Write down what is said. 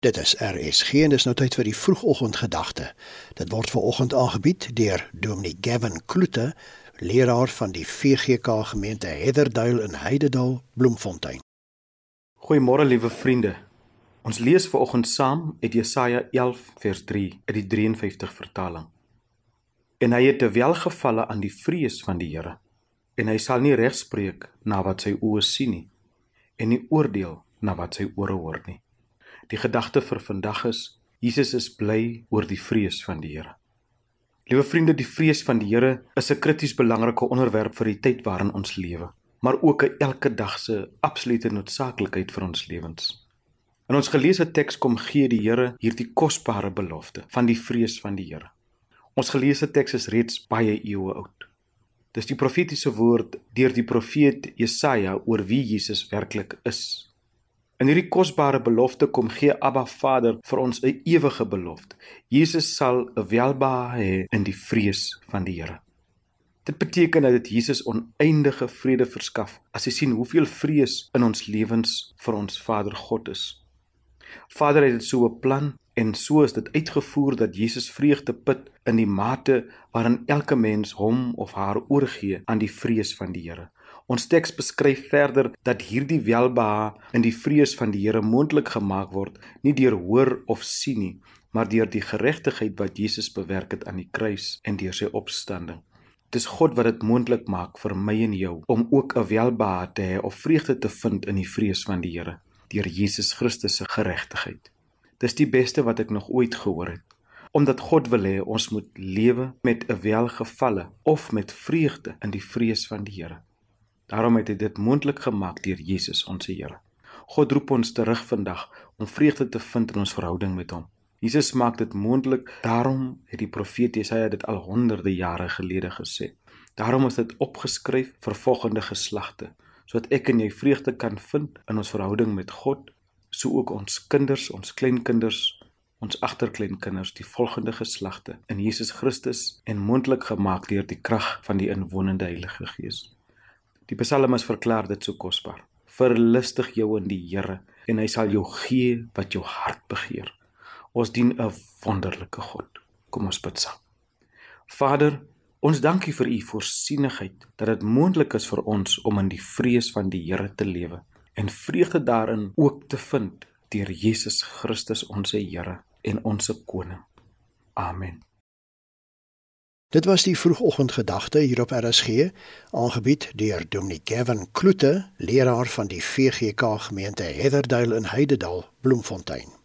Dit is RSG en dis nou tyd vir die vroegoggendgedagte. Dit word ver oggend aangebied deur Dominee Gavin Kloete, leraar van die VGK gemeente Heatherduil in Heidedal, Bloemfontein. Goeiemôre liewe vriende. Ons lees ver oggend saam uit Jesaja 11 vers 3 uit die 53 vertaling. En hy het te welgevalle aan die vrees van die Here en hy sal nie regspreek na wat sy oë sien nie en nie oordeel na wat sy ore hoor nie. Die gedagte vir vandag is Jesus is bly oor die vrees van die Here. Liewe vriende, die vrees van die Here is 'n krities belangrike onderwerp vir die tyd waarin ons lewe, maar ook 'n elke dag se absolute noodsaaklikheid vir ons lewens. In ons geleesde teks kom gee die Here hierdie kosbare belofte van die vrees van die Here. Ons geleesde teks is reeds baie eeue oud. Dis die profetiese woord deur die profeet Jesaja oor wie Jesus werklik is In hierdie kosbare belofte kom gee Abba Vader vir ons 'n ewige belofte. Jesus sal 'n welbehae hê in die vrees van die Here. Dit beteken dat dit Jesus oneindige vrede verskaf as jy sien hoeveel vrees in ons lewens vir ons Vader God is. Vader het dit so beplan en so is dit uitgevoer dat Jesus vreugde put in die mate waarin elke mens hom of haar oorgee aan die vrees van die Here. Ons teks beskryf verder dat hierdie welbehae in die vrees van die Here moontlik gemaak word, nie deur hoor of sien nie, maar deur die geregtigheid wat Jesus bewerk het aan die kruis en deur sy opstanding. Dis God wat dit moontlik maak vir my en jou om ook 'n welbehae te hê of vreugde te vind in die vrees van die Here deur Jesus Christus se geregtigheid. Dis die beste wat ek nog ooit gehoor het omdat God wil hê ons moet lewe met 'n welgevalle of met vreugde in die vrees van die Here. Daarom het hy dit moontlik gemaak deur Jesus ons Here. God roep ons terug vandag om vreugde te vind in ons verhouding met hom. Jesus maak dit moontlik. Daarom het die profeet Jesaja dit al honderde jare gelede gesê. Daarom is dit opgeskryf vir volgende geslagte, sodat ek en jy vreugde kan vind in ons verhouding met God, so ook ons kinders, ons kleinkinders, ons agterkleinkinders, die volgende geslagte in Jesus Christus en moontlik gemaak deur die krag van die inwonende Heilige Gees. Die psalmis verklaar dit so kosbaar. Verlustig jou in die Here en hy sal jou gee wat jou hart begeer. Ons dien 'n wonderlike God. Kom ons bid saam. Vader, ons dankie vir u voorsienigheid dat dit moontlik is vir ons om in die vrees van die Here te lewe en vreugde daarin ook te vind deur Jesus Christus ons Here en ons koning. Amen. Dit was die vroegoggendgedagte hier op RSG, aangebied deur Dominee Gavin Kloete, leraar van die VGK gemeente Heatherduil in Heidedal, Bloemfontein.